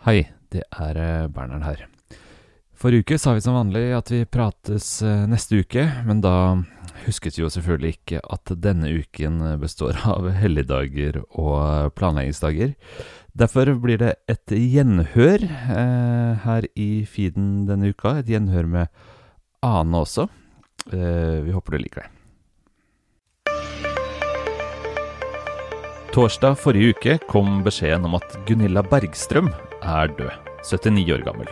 Hei, det er eh, Bernhard her. Forrige uke sa vi som vanlig at vi prates eh, neste uke, men da husket vi jo selvfølgelig ikke at denne uken består av helligdager og planleggingsdager. Derfor blir det et gjenhør eh, her i feeden denne uka. Et gjenhør med Ane også. Eh, vi håper du liker det. Torsdag forrige uke kom beskjeden om at Gunilla Bergstrøm er død, 79 år gammel.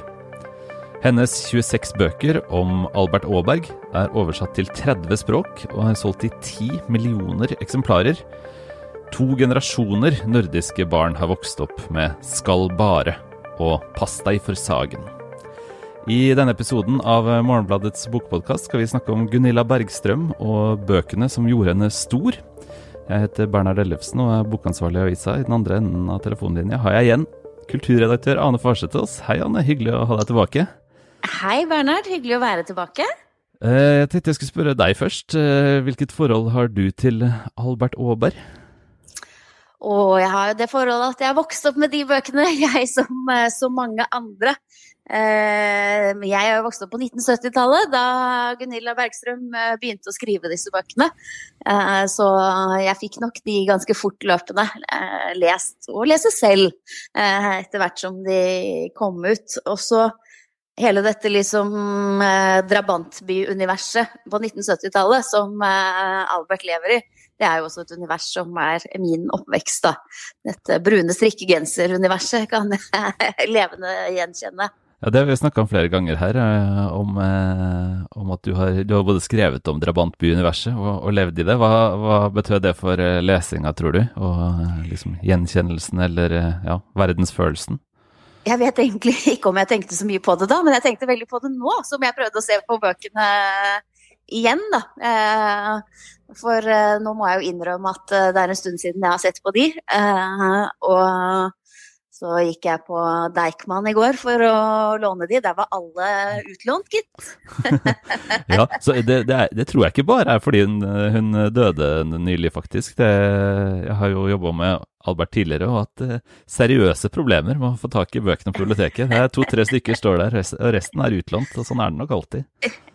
Hennes 26 bøker om Albert Aaberg er oversatt til 30 språk og er solgt i 10 millioner eksemplarer. To generasjoner nordiske barn har vokst opp med Skal bare og Pass deg for Sagen. I denne episoden av Morgenbladets bokpodkast skal vi snakke om Gunilla Bergstrøm og bøkene som gjorde henne stor. Jeg heter Bernhard Ellefsen og er bokansvarlig i avisa. I den andre enden av telefonlinja har jeg igjen kulturredaktør Ane Farsetås. Hei, Anne. Hyggelig å ha deg tilbake. Hei, Bernhard. Hyggelig å være tilbake. Eh, jeg tenkte jeg skulle spørre deg først. Eh, hvilket forhold har du til Albert Aaberg? Og jeg har jo det forholdet at jeg har vokst opp med de bøkene, jeg som eh, så mange andre. Jeg har vokst opp på 1970-tallet, da Gunilla Bergstrøm begynte å skrive disse bøkene. Så jeg fikk nok de ganske fortløpende lest, og lese selv, etter hvert som de kom ut. Og så hele dette liksom drabantbyuniverset på 1970-tallet som Albert lever i det er jo også et univers som er min oppvekst, da. Dette brune strikkegenser-universet kan jeg levende gjenkjenne. Ja, Det har vi snakka om flere ganger her, om, om at du har, du har, både skrevet om drabantby-universet og, og, levd i det. Hva, hva betød det for lesinga, tror du? Og liksom gjenkjennelsen eller ja, verdensfølelsen? Jeg vet egentlig ikke om jeg tenkte så mye på det da, men jeg tenkte veldig på det nå, som jeg prøvde å se på bøkene igjen, da. For nå må jeg jo innrømme at det er en stund siden jeg har sett på de. Og så gikk jeg på Deichman i går for å låne de. Der var alle utlånt, gitt. ja, så det, det, er, det, tror jeg ikke bare er fordi hun, hun døde nylig, faktisk. Det, jeg har jo jobba med Albert tidligere og hatt seriøse problemer med å få tak i bøkene på biblioteket. Det er To-tre stykker står der, og resten er utlånt. Og sånn er det nok alltid.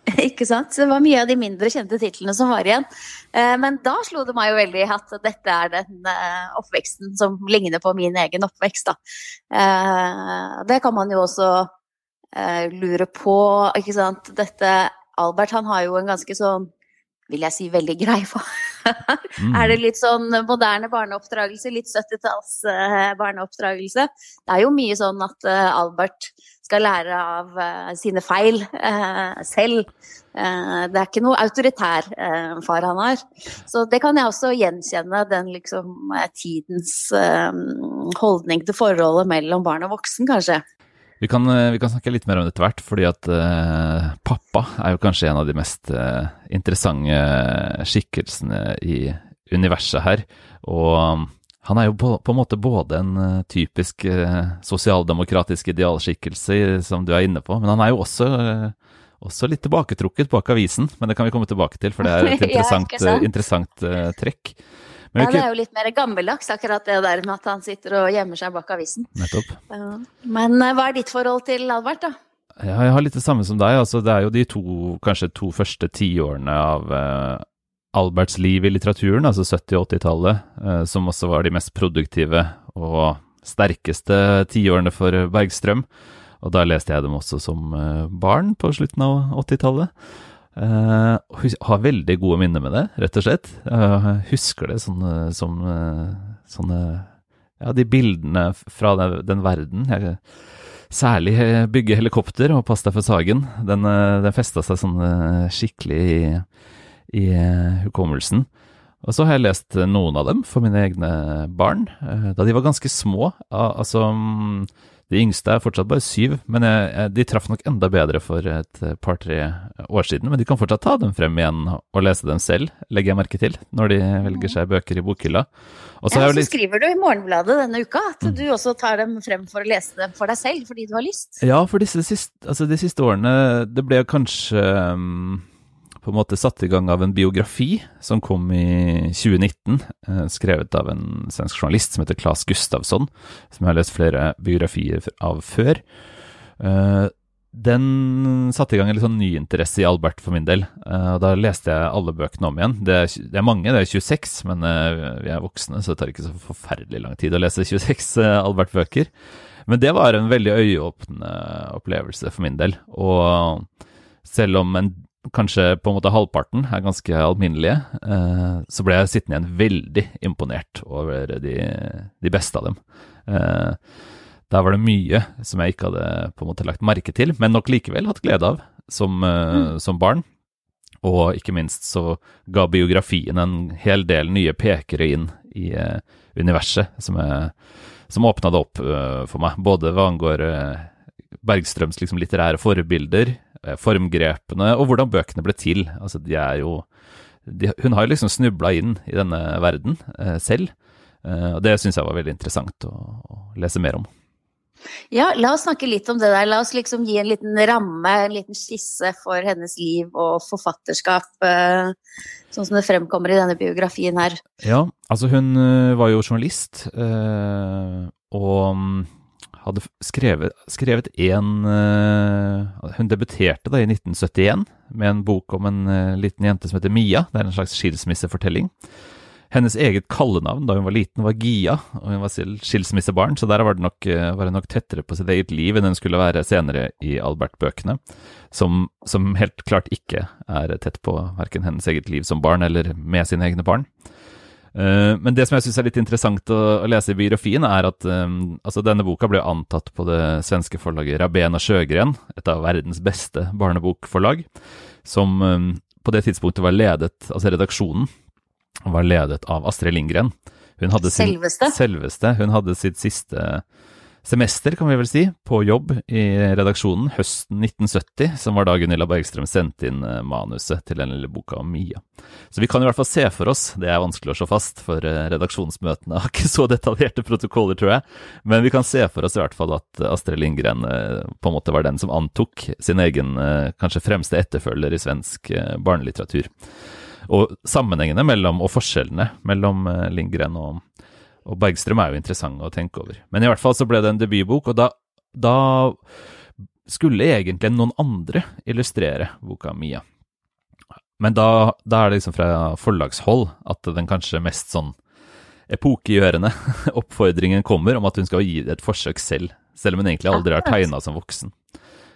Ikke sant. Det var mye av de mindre kjente titlene som var igjen. Eh, men da slo det meg jo veldig at dette er den eh, oppveksten som ligner på min egen oppvekst, da. Eh, det kan man jo også lure på, ikke sant. Dette Albert han har jo en ganske sånn vil jeg si veldig grei for. Mm. Er det litt sånn moderne barneoppdragelse, litt 70-talls barneoppdragelse? Det er jo mye sånn at Albert skal lære av uh, sine feil selv. Det er ikke noe autoritær far han har. Så det kan jeg også gjenkjenne, den liksom tidens holdning til forholdet mellom barn og voksen, kanskje. Vi kan, vi kan, snakke litt mer om det etter hvert, fordi at pappa er jo kanskje en av de mest interessante skikkelsene i universet her. Og han er jo på, på, en måte både en uh, typisk uh, sosialdemokratisk idealskikkelse, som du er inne på, men han er jo også, uh, også, litt tilbaketrukket bak avisen. Men det kan vi komme tilbake til, for det er et interessant, ja, interessant trekk. Ja, det er jo litt mer gammeldags, akkurat det der med at han sitter og gjemmer seg bak avisen. Nettopp. Men hva er ditt forhold til Albert, da? Ja, jeg har litt det samme som deg. altså Det er jo de to, kanskje to første tiårene av Alberts liv i litteraturen, altså 70- og 80-tallet, eh, som også var de mest produktive og sterkeste tiårene for Bergstrøm. Og da leste jeg dem også som eh, barn på slutten av 80-tallet. Uh, har veldig gode minner med det, rett og slett. Jeg husker det sånn, som sånne Ja, de bildene fra den, den verden. Jeg, særlig bygge helikopter og pass deg for Sagen. Den, den festa seg sånn skikkelig i i eh, hukommelsen. Og så har jeg lest noen av dem for mine egne barn, eh, da de var ganske små. Altså, mm, de yngste er fortsatt bare syv, men de traff nok enda bedre for et par-tre år siden. Men de kan fortsatt ta dem frem igjen og lese dem selv, legger jeg merke til, når de velger seg bøker i bokhylla. Og så, ja, så skriver du i Morgenbladet denne uka at mm. du også tar dem frem for å lese dem for deg selv, fordi du har lyst. Ja, for disse siste, altså de siste årene Det ble kanskje um, på en måte satt i gang av en biografi som kom i 2019, eh, skrevet av en svensk journalist som heter Claes Gustavsson, som jeg har lest flere biografier av før. Eh, den satte i gang en litt sånn ny interesse i Albert for min del. og da leste jeg alle bøkene om igjen. Det er, det er mange, det er 26, men vi er voksne, så det tar ikke så forferdelig lang tid å lese 26 uh, Albert-bøker. Men det var en veldig øyeåpne opplevelse for min del. Og selv om en, kanskje på en måte halvparten er ganske alminnelige, eh, så ble jeg sittende igjen veldig imponert over de, de beste av dem. Eh, der var det mye som jeg ikke hadde på en måte lagt merke til, men nok likevel hatt glede av som, eh, mm. som barn. Og ikke minst så ga biografien en hel del nye pekere inn i universet, som, jeg, som åpna det opp for meg. Både hva angår Bergstrøms liksom, litterære forbilder, formgrepene og hvordan bøkene ble til. Altså, de er jo de, Hun har jo liksom snubla inn i denne verden selv, og det syns jeg var veldig interessant å, å lese mer om. Ja, la oss snakke litt om det der. La oss liksom gi en liten ramme, en liten skisse for hennes liv og forfatterskap, eh, sånn som det fremkommer i denne biografien her. Ja, altså hun eh, var jo journalist, eh, og mm, hadde skrevet, skrevet en Hun debuterte da i 1971 med en bok om en liten jente som heter Mia. Det er en slags skilsmissefortelling. Hennes eget kallenavn da hun var liten, var Gia, og hun var skilsmissebarn, så der var, det nok, uh, var hun nok tettere på sitt eget liv enn hun skulle være senere i Albert-bøkene, som, som, helt klart ikke er tett på verken hennes eget liv som barn eller med sine egne barn. Uh, men det som jeg syns er litt interessant å, lese i biografien, er at um, altså denne boka ble antatt på det svenske forlaget Rabena Sjøgren, et av verdens beste barnebokforlag, som um, på det tidspunktet var ledet, altså redaksjonen, var ledet av Astrid Lindgren. Hun hadde sin, selveste. selveste. Hun hadde sitt siste semester, kan vi vel si, på jobb i redaksjonen høsten 1970, som var da Gunilla Bergstrøm sendte inn eh, manuset til den lille boka om Mia. Så vi kan i hvert fall se for oss, det er vanskelig å slå fast, for eh, redaksjonsmøtene har ikke så detaljerte protokoller, tror jeg, men vi kan se for oss i hvert fall at Astrid Lindgren eh, på en måte var den som antok sin egen kanskje fremste etterfølger i svensk barnelitteratur. Og sammenhengene mellom, og forskjellene mellom Lindgren og, og, Bergstrøm er jo interessant å tenke over. Men i hvert fall så ble det en debutbok, og da, da skulle egentlig noen andre illustrere boka Mia. Men da, da, er det liksom fra forlagshold at den kanskje mest sånn epokegjørende oppfordringen kommer om at hun skal gi det et forsøk selv, selv om hun egentlig aldri har tegna som voksen.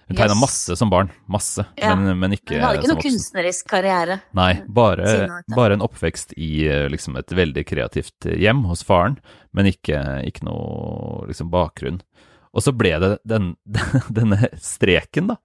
Hun tegna yes. masse som barn, masse, ja. men, men, ikke Hun hadde ikke noe kunstnerisk karriere. Nei, bare, bare, en oppvekst i eh, liksom, et veldig kreativt hjem hos faren, men ikke, ikke noe liksom, bakgrunn. Og så ble det den, denne streken, da,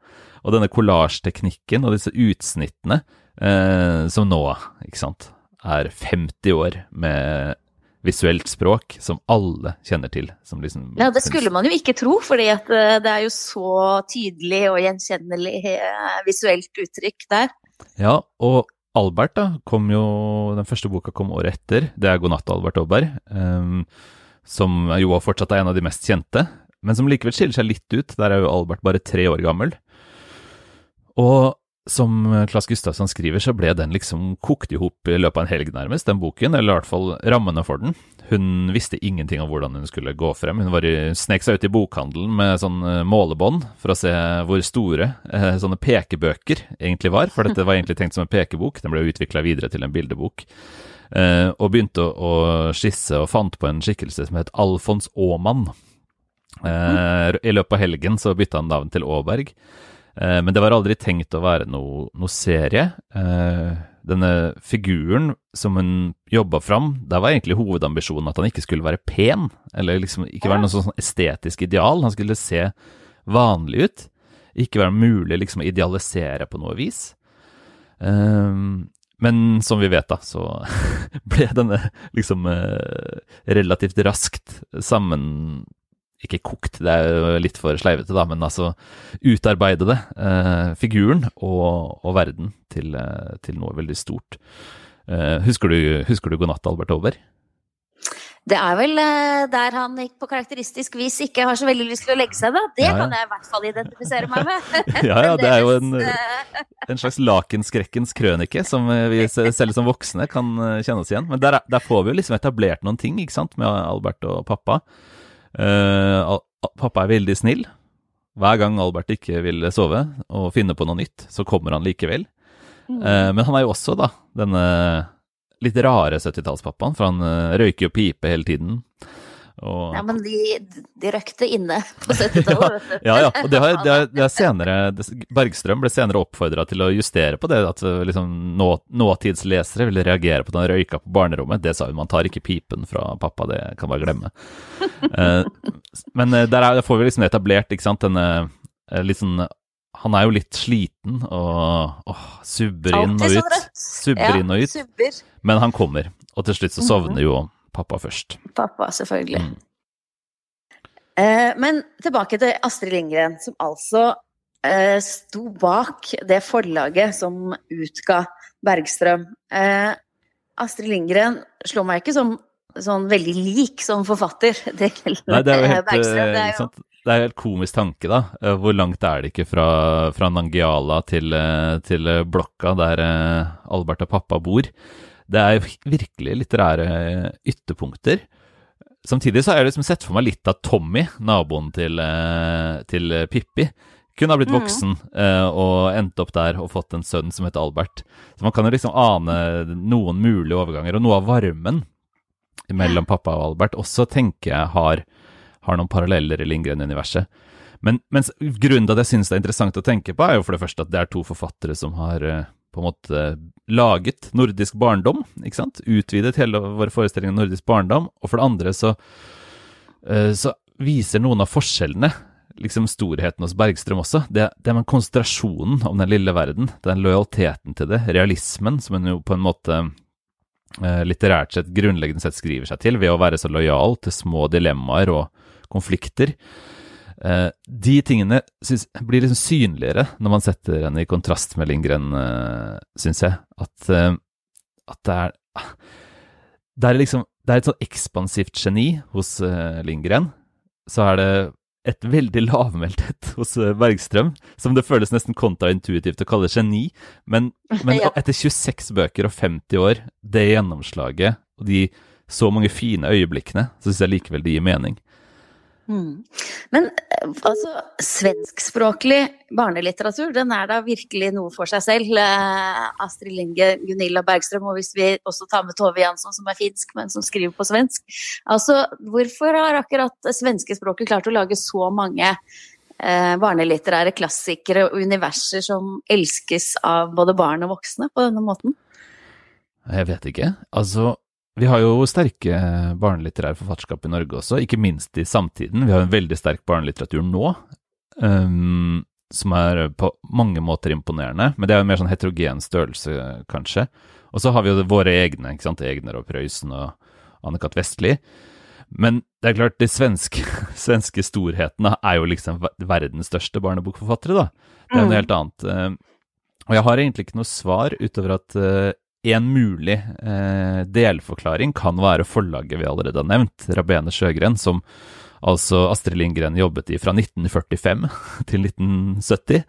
og denne kollasjteknikken og disse utsnittene, eh, som nå, ikke sant, er 50 år med visuelt språk som alle kjenner til. Liksom, ja, det skulle man jo ikke tro, fordi eh, det er jo så tydelig og gjenkjennelig eh, visuelt uttrykk der. Ja, og Albert da, kom jo, den første boka kom året etter. Det er 'God natt, Albert Aaberg', um, som jo fortsatt er en av de mest kjente, men som likevel skiller seg litt ut. Der er jo Albert bare tre år gammel. Og som Klas Gustavsson skriver, så ble den liksom kokt i hop i løpet av en helg, nærmest, den boken. Eller i hvert fall rammene for den. Hun visste ingenting om hvordan hun skulle gå frem. Hun var i, snek seg ut i bokhandelen med sånn eh, målebånd for å se hvor store eh, sånne pekebøker egentlig var. For dette var egentlig tenkt som en pekebok. Den ble utvikla videre til en bildebok. Eh, og begynte å, å, skisse og fant på en skikkelse som het Alfons Aamann. Eh, I løpet av helgen så bytta han navn til Aaberg. Eh, men det var aldri tenkt å være noe, noe serie. Eh, denne figuren som hun jobba fram, der var egentlig hovedambisjonen at han ikke skulle være pen, eller liksom ikke være noe sånn estetisk ideal. Han skulle se vanlig ut. Ikke være mulig liksom å idealisere på noe vis. Eh, men som vi vet, da, så ble denne liksom relativt raskt sammen ikke kokt, det er jo litt for sleivete, da, men altså utarbeidede eh, figuren og, og, verden til, eh, til, noe veldig stort. Eh, husker, du, husker du 'God natt, Albert Over'? Det er vel uh, der han på karakteristisk vis ikke har så veldig lyst til å legge seg, da. Det ja, ja. kan jeg i hvert fall identifisere meg med. ja, ja, det er jo en, en slags lakenskrekkens krønike som vi selv som voksne kan kjenne oss igjen. Men der, der, får vi jo liksom etablert noen ting, ikke sant, med Albert og pappa. Uh, pappa er veldig snill. Hver gang Albert ikke vil sove og finne på noe nytt, så kommer han likevel. Mm. Uh, men han er jo også da denne litt rare 70-tallspappaen, for han uh, røyker jo pipe hele tiden. Og... Ja, men de, de røkte inne på 70-tallet. ja, ja, og det har, det har, det har senere, Bergstrøm ble senere oppfordra til å justere på det, at eh, liksom, nå, nåtidslesere ville reagere på at han røyka på barnerommet. Det sa hun, man tar ikke pipen fra pappa, det kan bare glemme. uh, men uh, der, er, der, får vi liksom etablert ikke sant, denne litt sånn han er jo litt sliten og åh, subber inn og ut. Subber inn og ut. Men han kommer, og til slutt så sovner mhm. jo pappa først. Pappa, selvfølgelig. Mm. Eh, men tilbake til Astrid Lindgren, som altså eh, sto bak det forlaget som utga Bergstrøm. Eh, Astrid Lindgren slår meg ikke som sånn veldig lik som forfatter. Det, Nei, det er jo helt, Bergstrøm. Det er jo det er helt komisk tanke, da. Eh, hvor langt er det ikke fra, fra Nangiala til, eh, til, blokka der eh, Albert og pappa bor? Det er jo virkelig litterære ytterpunkter. Samtidig så har jeg liksom sett for meg litt av Tommy, naboen til, til Pippi. Kunne ha blitt mm. voksen mm. og endt opp der og fått en sønn som heter Albert. Så man kan jo liksom ane noen mulige overganger, og noe av varmen mellom pappa og Albert også tenker jeg har har noen paralleller i Lindgren-universet. Men grunnen til at jeg synes det er interessant å tenke på, er jo for det første at det er to forfattere som har eh, på en måte laget nordisk barndom, ikke sant? Utvidet hele våre forestilling om nordisk barndom. Og for det andre så, eh, så viser noen av forskjellene liksom storheten hos Bergstrøm også. Det, det med konsentrasjonen om den lille verden, den lojaliteten til det, realismen, som hun jo på en måte eh, litterært sett grunnleggende sett skriver seg til ved å være så lojal til små dilemmaer og konflikter. Eh, de tingene synes, blir liksom synligere når man setter henne i kontrast med Lindgren, eh, syns jeg. At, eh, at, det er det er, liksom, det er et sånn ekspansivt geni hos Lindgren. Så er det et veldig lavmælthet hos Bergstrøm, som det føles nesten kontraintuitivt å kalle geni. Men, men ja. etter 26 bøker og 50 år, det gjennomslaget og de så mange fine øyeblikkene, så syns jeg likevel det gir mening. Mm. Men eh, altså, svenskspråklig barnelitteratur, den er da virkelig noe for seg selv. Eh, Astrid Linge, Gunilla Bergstrøm, og hvis vi også tar med Tove Jansson, som er finsk, men som skriver på svensk. Altså, hvorfor har akkurat svenskespråket klart å lage så mange eh, barnelitterære klassikere og universer som elskes av både barn og voksne på denne måten? Jeg vet ikke. Altså, vi har jo sterke barnelitterære forfatterskap i Norge også, ikke minst i samtiden. Vi har en veldig sterk barnelitteratur nå, um, som er på mange måter imponerende. Men det er jo mer sånn heterogen størrelse, kanskje. Og så har vi jo våre egne, ikke sant. Egner og Prøysen og Anne-Cath. Vestli. Men det er klart, de svenske, svenske storhetene er jo liksom verdens største barnebokforfattere, da. Det er noe mm. helt annet. Ehm, og jeg har egentlig ikke noe svar utover at eh, en mulig eh, delforklaring kan være forlaget vi allerede har nevnt, Rabene Sjøgren, som altså Astrid Lindgren jobbet i fra 1945 til 1970.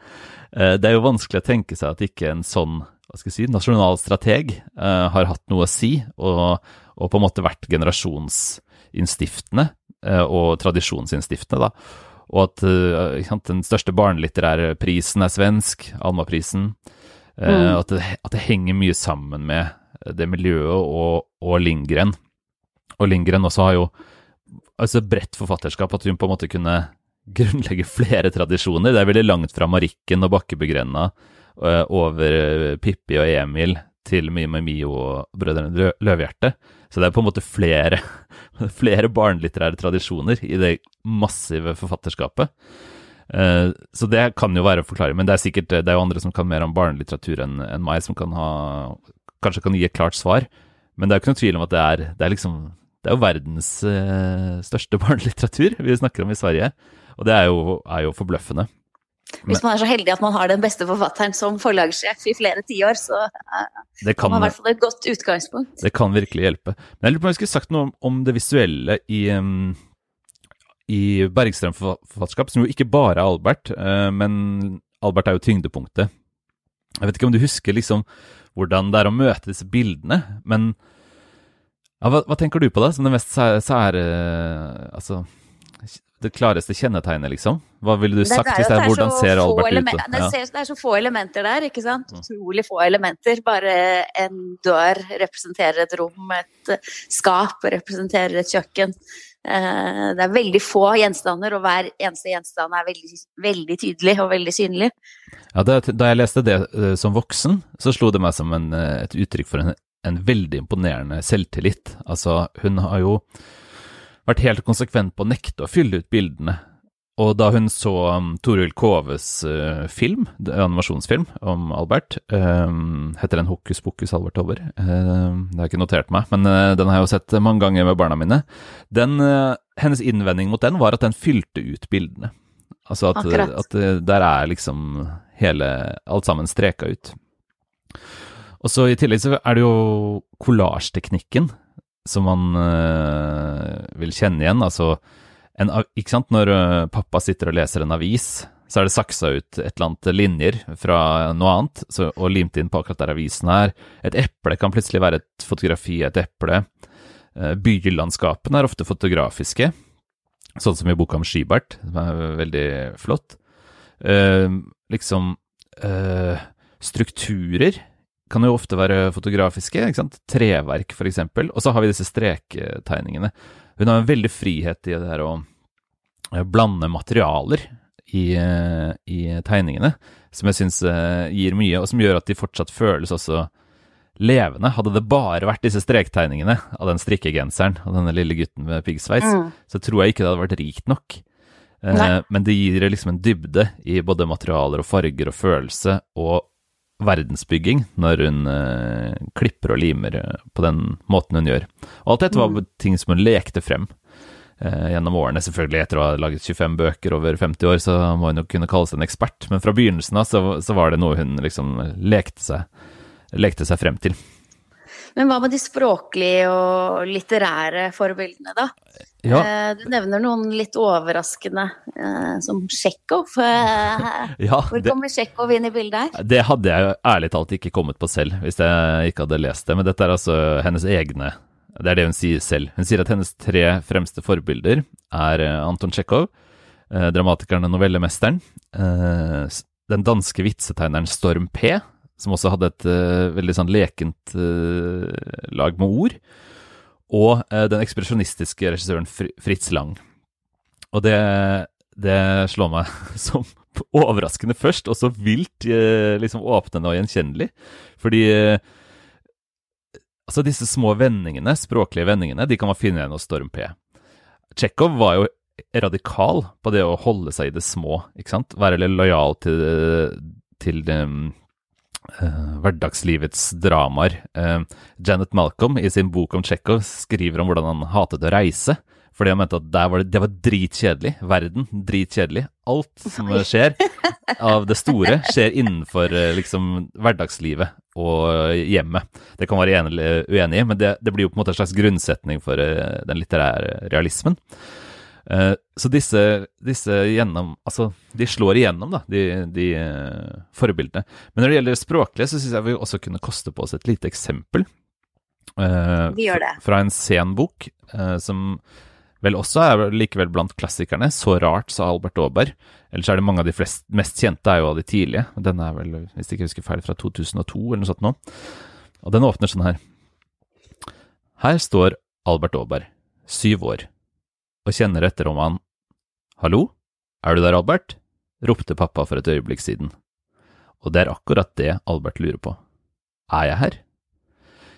Eh, det er jo vanskelig å tenke seg at ikke en sånn hva skal jeg si, nasjonal strateg eh, har hatt noe å si, og, og, på en måte vært generasjonsinnstiftende eh, og tradisjonsinnstiftende. da. Og at uh, den største barnelitterære prisen er svensk, Almaprisen. Eh, mm. At, det, at, det, henger mye sammen med det miljøet og, og Lindgren. Og Lindgren også har jo altså bredt forfatterskap, at hun på en måte kunne grunnlegge flere tradisjoner. Det er veldig langt fra Marikken og Bakkebegrenna uh, over Pippi og Emil til Mime Mio og Brødrene Løvehjerte. Så det er på en måte flere, flere barnelitterære tradisjoner i det massive forfatterskapet. Eh, så det kan jo være forklaring, men det er sikkert det er jo andre som kan mer om barnelitteratur enn en meg, som kan ha, kanskje kan gi et klart svar. Men det er jo ikke noe tvil om at det er, det er liksom Det er jo verdens uh, største barnelitteratur vi snakker om i Sverige, og det er jo, er jo forbløffende. Hvis man er så heldig at man har den beste forfatteren som forlagssjef i flere tiår, så det kan, man har i hvert fall et godt utgangspunkt. Det kan virkelig hjelpe. Men jeg lurer på om jeg skulle sagt noe om det visuelle i, i Bergstrøm forfatterskap, som jo ikke bare er Albert, uh, men Albert er jo tyngdepunktet. Jeg vet ikke om du husker liksom hvordan det er å møte disse bildene, men ja, hva, hva, tenker du på da, som det mest sære Altså det klareste kjennetegnet, liksom? Hva ville du sagt hvis det er hvordan ser Albert ut? Ja. Det, er så få elementer der, ikke sant? Mm. Utrolig få elementer. Bare en dør representerer et rom, et skap representerer et kjøkken. Eh, det er veldig få gjenstander, og hver eneste gjenstand er veldig, veldig tydelig og veldig synlig. Ja, Da jeg leste det eh, som voksen, så slo det meg som en, eh, et uttrykk for en, en veldig imponerende selvtillit. Altså, hun har jo vært helt konsekvent på å nekte å fylle ut bildene. Og da hun så um, Toril Koves uh, film, animasjonsfilm om Albert, um, heter den Hokus pokus Albert Over? Uh, det har jeg ikke notert meg, men uh, den har jeg jo sett mange ganger med barna mine. Den, uh, hennes innvending mot den var at den fylte ut bildene. Altså at, at uh, der er liksom hele Alt sammen streka ut. Og så I tillegg så er det jo kollasjteknikken som man uh, vil kjenne igjen. Altså, en, ikke sant, når uh, pappa sitter og leser en avis, så er det saksa ut et eller annet linjer fra noe annet så, og limt inn på akkurat der avisen er. Et eple kan plutselig være et fotografi av et eple. Uh, bylandskapene er ofte fotografiske, sånn som i boka om Skibert, som er veldig flott. liksom strukturer kan jo ofte være fotografiske. ikke sant? Treverk, f.eks. Og så har vi disse strektegningene. Hun har en veldig frihet i det her å eh, blande materialer i, eh, i tegningene, som jeg syns eh, gir mye, og som gjør at de fortsatt føles også levende. Hadde det bare vært disse strektegningene av den strikkegenseren og denne lille gutten med piggsveis, mm. så tror jeg ikke det hadde vært rikt nok. Nei. Men det gir liksom en dybde i både materialer og farger og følelse, og verdensbygging når hun uh, klipper og limer uh, på den måten hun gjør. Og alt dette var mm. ting som hun lekte frem uh, gjennom årene. Selvfølgelig, etter å ha laget 25 bøker over 50 år, så må hun jo kunne kalles en ekspert, men fra begynnelsen av så, så, var det noe hun liksom lekte seg, lekte seg frem til. Men hva med de språklige og litterære forbildene, da? Ja. Eh, du nevner noen litt overraskende, eh, som Tsjekhov. Eh, ja, Hvor kommer Tsjekhov inn i bildet her? Det hadde jeg ærlig talt ikke kommet på selv, hvis jeg ikke hadde lest det. Men dette er altså hennes egne Det er det hun sier selv. Hun sier at hennes tre fremste forbilder er Anton Tsjekhov, dramatikeren og novellemesteren, den danske vitsetegneren Storm P, som også hadde et veldig sånn lekent lag med ord og uh, den ekspresjonistiske regissøren Fritz Lang. Og det, det slår meg som overraskende først, og så vilt liksom åpnende og gjenkjennelig. Fordi altså disse små vendingene, språklige vendingene, de kan man finne igjen hos Storm P. Tsjekhov var jo radikal på det å holde seg i det små, ikke sant? Være lojal til, til um, Uh, hverdagslivets dramaer. Uh, Janet Malcolm i sin bok om Tsjekhov skriver om hvordan han hatet å reise. Fordi han mente at var det, det, var dritkjedelig. Verden, dritkjedelig. Alt som skjer av det store, skjer innenfor uh, liksom hverdagslivet og hjemmet. Det kan være uenig i, men det, det, blir jo på en måte en slags grunnsetning for den litterære realismen. Uh, så disse, disse, gjennom Altså, de slår igjennom, da, de, de uh, forbildene. Men når det gjelder språklige, så syns jeg vi også kunne koste på oss et lite eksempel. Uh, vi gjør det. Fra en sen bok, som vel også er likevel blant klassikerne. 'Så rart', sa Albert Aaberg. Ellers er det mange av de flest, mest kjente er jo av de tidlige. Denne er vel, hvis jeg ikke husker feil, fra 2002 eller noe sånt nå. Og den åpner sånn her. Her står Albert Aaberg, syv år og kjenner etter om han Hallo, er du der, Albert? ropte pappa for et øyeblikk siden. Og det er akkurat det Albert lurer på. Er jeg her?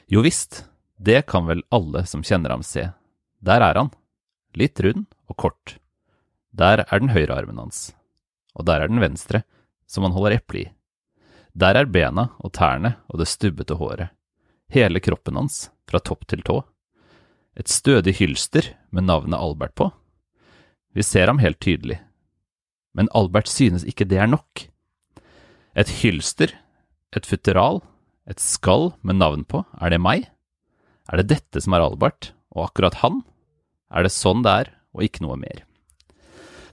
Jo visst, det kan vel alle som kjenner ham se. Der er han, litt rund og kort. Der er den høyre armen hans, og der er den venstre, som han holder eple i. Der er bena og tærne og det stubbete håret, hele kroppen hans, fra topp til tå. Et stødig hylster med navnet Albert på. Vi ser ham helt tydelig. men Albert synes ikke det er nok. Et hylster, et futteral, et skall med navn på, er det meg? Er det dette som er Albert, og akkurat han? Er det sånn det er, og ikke noe mer?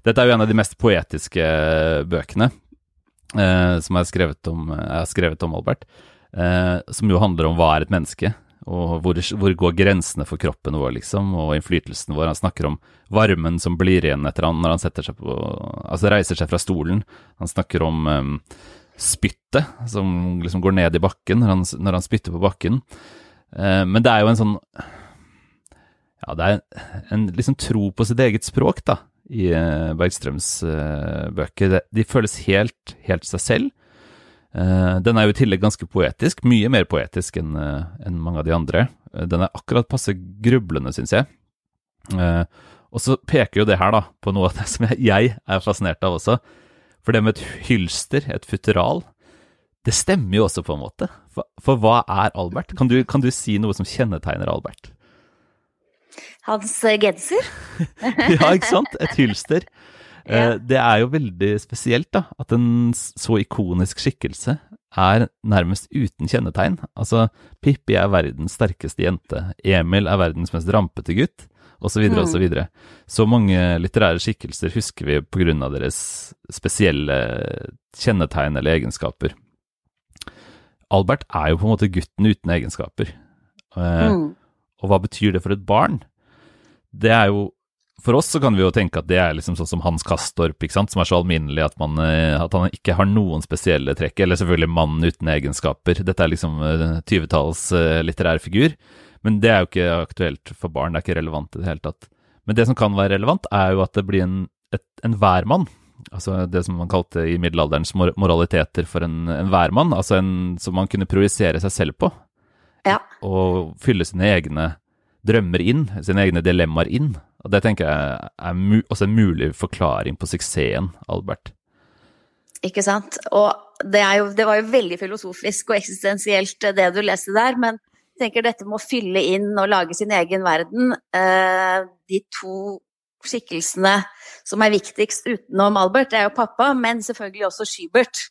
Dette er jo en av de mest poetiske bøkene eh, som er skrevet, om, er skrevet om Albert, eh, som jo handler om hva er et menneske, og hvor, hvor, går grensene for kroppen vår, liksom, og innflytelsen vår. Han snakker om varmen som blir igjen etter han når han setter seg på, altså reiser seg fra stolen. Han snakker om um, spyttet som liksom går ned i bakken når han, når han spytter på bakken. Uh, men det er jo en sånn Ja, det er en, en liksom tro på sitt eget språk, da, i uh, Bergstrøms uh, bøker. De, de føles helt, helt seg selv. Uh, den er jo i tillegg ganske poetisk, mye mer poetisk enn uh, en mange av de andre. Uh, den er akkurat passe grublende, syns jeg. og så peker jo det her da på noe av det som jeg er fascinert av også. For det med et hylster, et futteral, det stemmer jo også på en måte. For, for hva er Albert? Kan du, kan du, si noe som kjennetegner Albert? Hans genser. ja, ikke sant? Et hylster. Ja. Eh, det er jo veldig spesielt da, at en så ikonisk skikkelse er nærmest uten kjennetegn. Altså, Pippi er verdens sterkeste jente, Emil er verdens mest rampete gutt, osv., mm. osv. Så, så mange litterære skikkelser husker vi av deres spesielle kjennetegn eller egenskaper. Albert er jo på en måte gutten uten egenskaper. Eh, mm. Og hva betyr det for et barn? Det er jo for oss så kan vi jo tenke at det er liksom sånn som Hans Kastorp, ikke sant? som er så alminnelig at, man, eh, at han ikke har noen spesielle trekk. Eller selvfølgelig mannen uten egenskaper. Dette er liksom 20-talls uh, uh, litterær figur. Men det er jo ikke aktuelt for barn, det er ikke relevant i det hele tatt. Men det som kan være relevant, er jo at det blir en, et, en værmann. Altså det som man kalte i middelalderens moraliteter for en, en værmann. Altså en som man kunne projisere seg selv på. Ja. Og fylle sine egne drømmer inn, sine egne dilemmaer inn. Og Det tenker jeg er mu også en mulig forklaring på suksessen, Albert. Ikke sant. Og det, jo, det, var jo veldig filosofisk og eksistensielt det du leste der, men jeg tenker dette med å fylle inn og lage sin egen verden, eh, de to skikkelsene som er viktigst utenom Albert, det er jo pappa, men selvfølgelig også Skybert.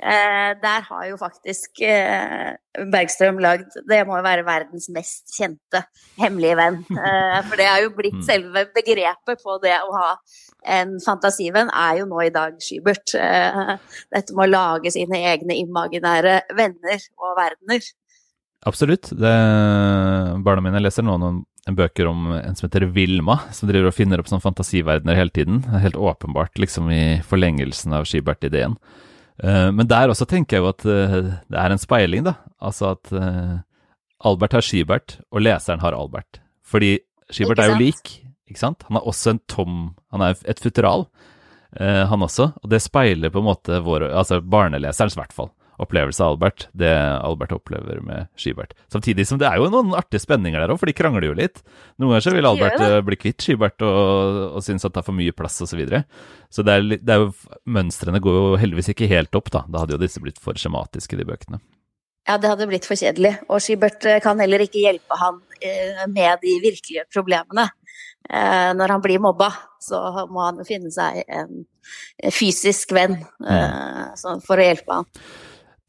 Eh, der har jo faktisk eh, Bergstrøm lagd Det må jo være verdens mest kjente hemmelige venn. Eh, for det har jo blitt mm. selve begrepet på det å ha en fantasivenn, er jo nå i dag Skybert. Eh, dette med å lage sine egne imaginære venner og verdener. Absolutt. Det, barna mine leser nå noen bøker om en som heter Vilma, som driver og finner opp sånne fantasiverdener hele tiden. Helt åpenbart liksom i forlengelsen av Skybert-ideen. Uh, men der også tenker jeg jo at uh, det er en speiling, da. Altså at uh, Albert har Skibert, og leseren har Albert. Fordi Skibert er jo lik, ikke sant? Han er også en tom Han er et futteral, han også. Og det speiler på en måte vår Altså barneleserens, i hvert fall opplevelse av Albert, det Albert opplever med Skibert. Samtidig som det er jo noen artige spenninger der òg, for de krangler jo litt. Noen ganger så vil Albert uh, bli kvitt Skibert og, og synes at det er for mye plass osv. Så, videre. så det er, det er jo, mønstrene går jo heldigvis ikke helt opp, da. Da hadde jo disse blitt for skjematiske, de bøkene. Ja, det hadde blitt for kjedelig. Og Skybert eh, kan heller ikke hjelpe han eh, med de virkelige problemene. Når han blir mobba, så må han jo finne seg en fysisk venn for å hjelpe han.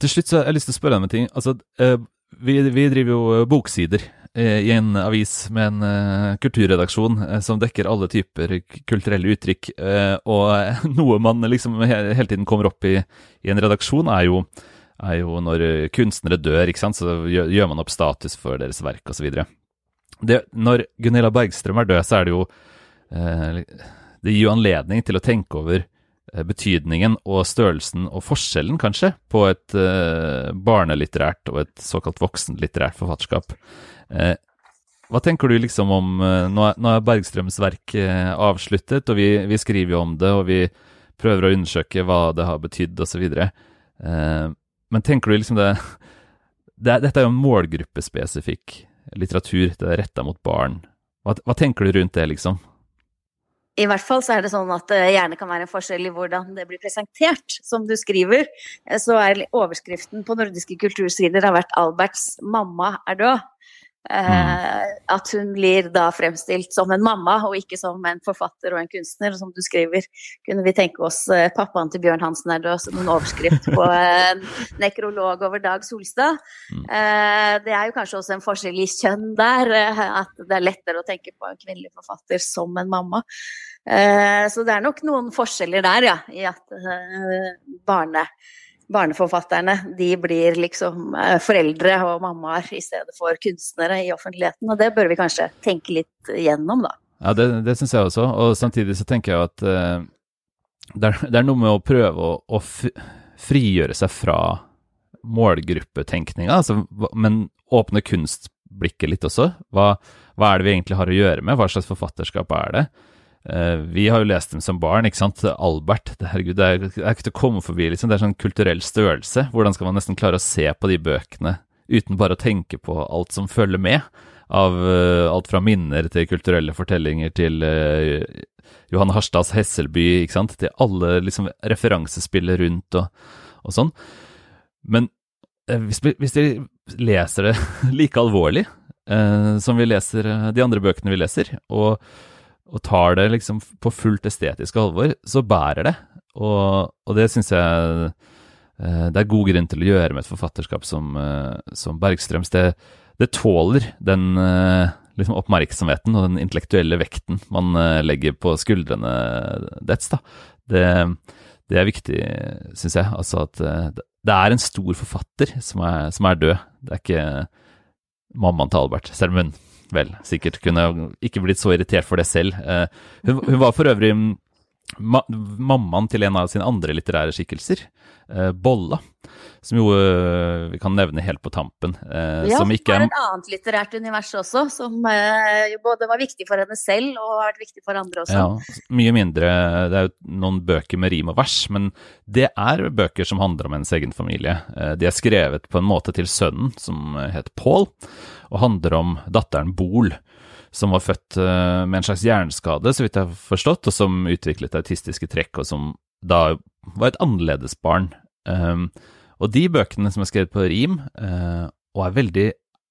Til slutt så har jeg lyst til å spørre deg om en ting. Altså, eh, vi, vi, driver jo eh, boksider eh, i en avis med en kulturredaksjon som dekker alle typer kulturelle uttrykk. Og noe man liksom hele tiden kommer opp i i en redaksjon, er jo, er jo når kunstnere dør, ikke sant, så gjør man opp status for deres verk osv. Når Gunilla Bergstrøm er død, så er det jo Det gir jo anledning til å tenke over betydningen og størrelsen og forskjellen, kanskje, på et uh, barnelitterært og et såkalt voksenlitterært forfatterskap. Uh, hva tenker du liksom om Nå er, er Bergstrøms verk avsluttet, og vi, vi, skriver jo om det, og vi prøver å undersøke hva det har betydd, osv. Uh, men tenker du liksom det, det Dette er jo målgruppespesifikk litteratur, det er retta mot barn. Hva, hva tenker du rundt det, liksom? I hvert fall så er det sånn at det gjerne kan være en forskjell i hvordan det blir presentert. Som du skriver, så er overskriften på nordiske kultursider har vært 'Alberts mamma er død'. Mm. At hun blir da fremstilt som en mamma, og ikke som en forfatter og en kunstner. Som du skriver, kunne vi tenke oss pappaen til Bjørn Hansen er død som en overskrift på en nekrolog over Dag Solstad. Mm. Det er jo kanskje også en forskjell i kjønn der, at det er lettere å tenke på en kvinnelig forfatter som en mamma. Så det er nok noen forskjeller der, ja, i at barne barneforfatterne de blir liksom eh, foreldre og mammaer i stedet for kunstnere i offentligheten. Og det bør vi kanskje tenke litt gjennom, da. Ja, det, det syns jeg også. Og samtidig så tenker jeg at uh, det, er, det, er, noe med å prøve å, å frigjøre seg fra målgruppetenkninga, altså, men åpne kunstblikket litt også. Hva, hva er det vi egentlig har å gjøre med? Hva slags forfatterskap er det? Uh, vi har jo lest dem som barn, ikke sant. Albert, det, herregud, det er, ikke til å komme forbi, liksom. Det er sånn kulturell størrelse. Hvordan skal man nesten klare å se på de bøkene uten bare å tenke på alt som følger med? Av uh, alt fra minner til kulturelle fortellinger til uh, Johan Harstads Hesselby, ikke sant. Til alle liksom referansespillet rundt og, og sånn. Men hvis, hvis de leser det like alvorlig som vi leser de andre bøkene vi leser, og og tar det liksom på fullt estetisk alvor, så bærer det. Og, og det syns jeg eh, det er god grunn til å gjøre med et forfatterskap som, eh, som Bergstrøms. Det, det, tåler den eh, liksom oppmerksomheten og den intellektuelle vekten man legger på skuldrene dets. Da. Det, det er viktig, syns jeg. Altså at det er en stor forfatter som er, som er død. Det er ikke mammaen til Albert, selv om hun vel sikkert kunne ikke blitt så irritert for det selv. Uh, hun, hun, var for øvrig ma mammaen til en av sine andre litterære skikkelser, eh, Bolla. Som jo uh, vi kan nevne helt på tampen. ja, som ikke er et annet litterært univers også, som jo både var viktig for henne selv og har vært viktig for andre også. Ja, mye mindre. Det er jo noen bøker med rim og vers, men det er bøker som handler om hennes egen familie. de er skrevet på en måte til sønnen, som heter Paul og handler om datteren Bol, som var født uh, med en slags hjerneskade, så vidt jeg har forstått, og som utviklet autistiske trekk, og som da var et annerledesbarn. Um, og de bøkene som er skrevet på rim, uh, og er veldig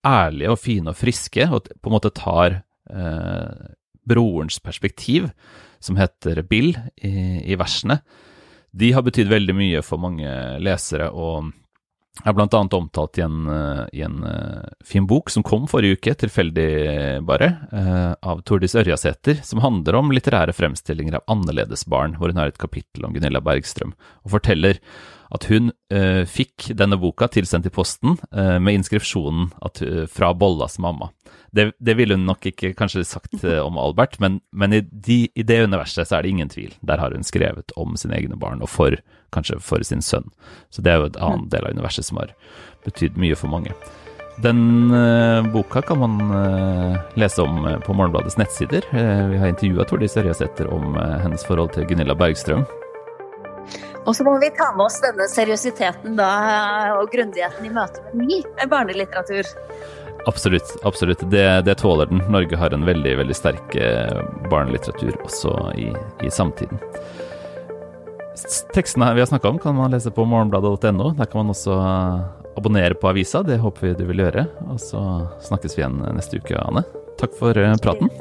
ærlige og fine og friske, og på en måte tar uh, brorens perspektiv, som heter Bill, i, i versene, de har betydd veldig mye for mange lesere. og er blant annet omtalt i en, eh, i en uh, fin bok som kom forrige uke, tilfeldig bare, uh, av Tordis Ørjasæter, som handler om litterære fremstillinger av annerledesbarn, hvor hun har et kapittel om Gunilla Bergstrøm, og forteller at hun fikk denne boka tilsendt i posten med inskripsjonen fra Bollas mamma. Det, det, ville hun nok ikke kanskje sagt om Albert, men, men i, de, i, det universet så er det ingen tvil. Der har hun skrevet om sine egne barn, og for kanskje for sin sønn. Så det er jo et annet del av universet som har betydd mye for mange. Den uh, boka kan man uh, lese om uh, på Morgenbladets nettsider. vi har intervjua Tordis Ørjasæter om hennes forhold til Gunilla Bergstrøm. Og så må vi ta med oss denne seriøsiteten da, og grundigheten i møte med ny barnelitteratur. Absolutt. absolutt. Det, det, tåler den. Norge har en veldig veldig sterk barnelitteratur også i, i samtiden. Tekstene vi har snakka om, kan man lese på morgenbladet.no. Der kan man også eh, abonnere på avisa. Det håper vi du vil gjøre. Og så snakkes vi igjen neste uke, Anne. Takk for eh, praten.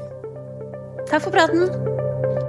Takk for praten.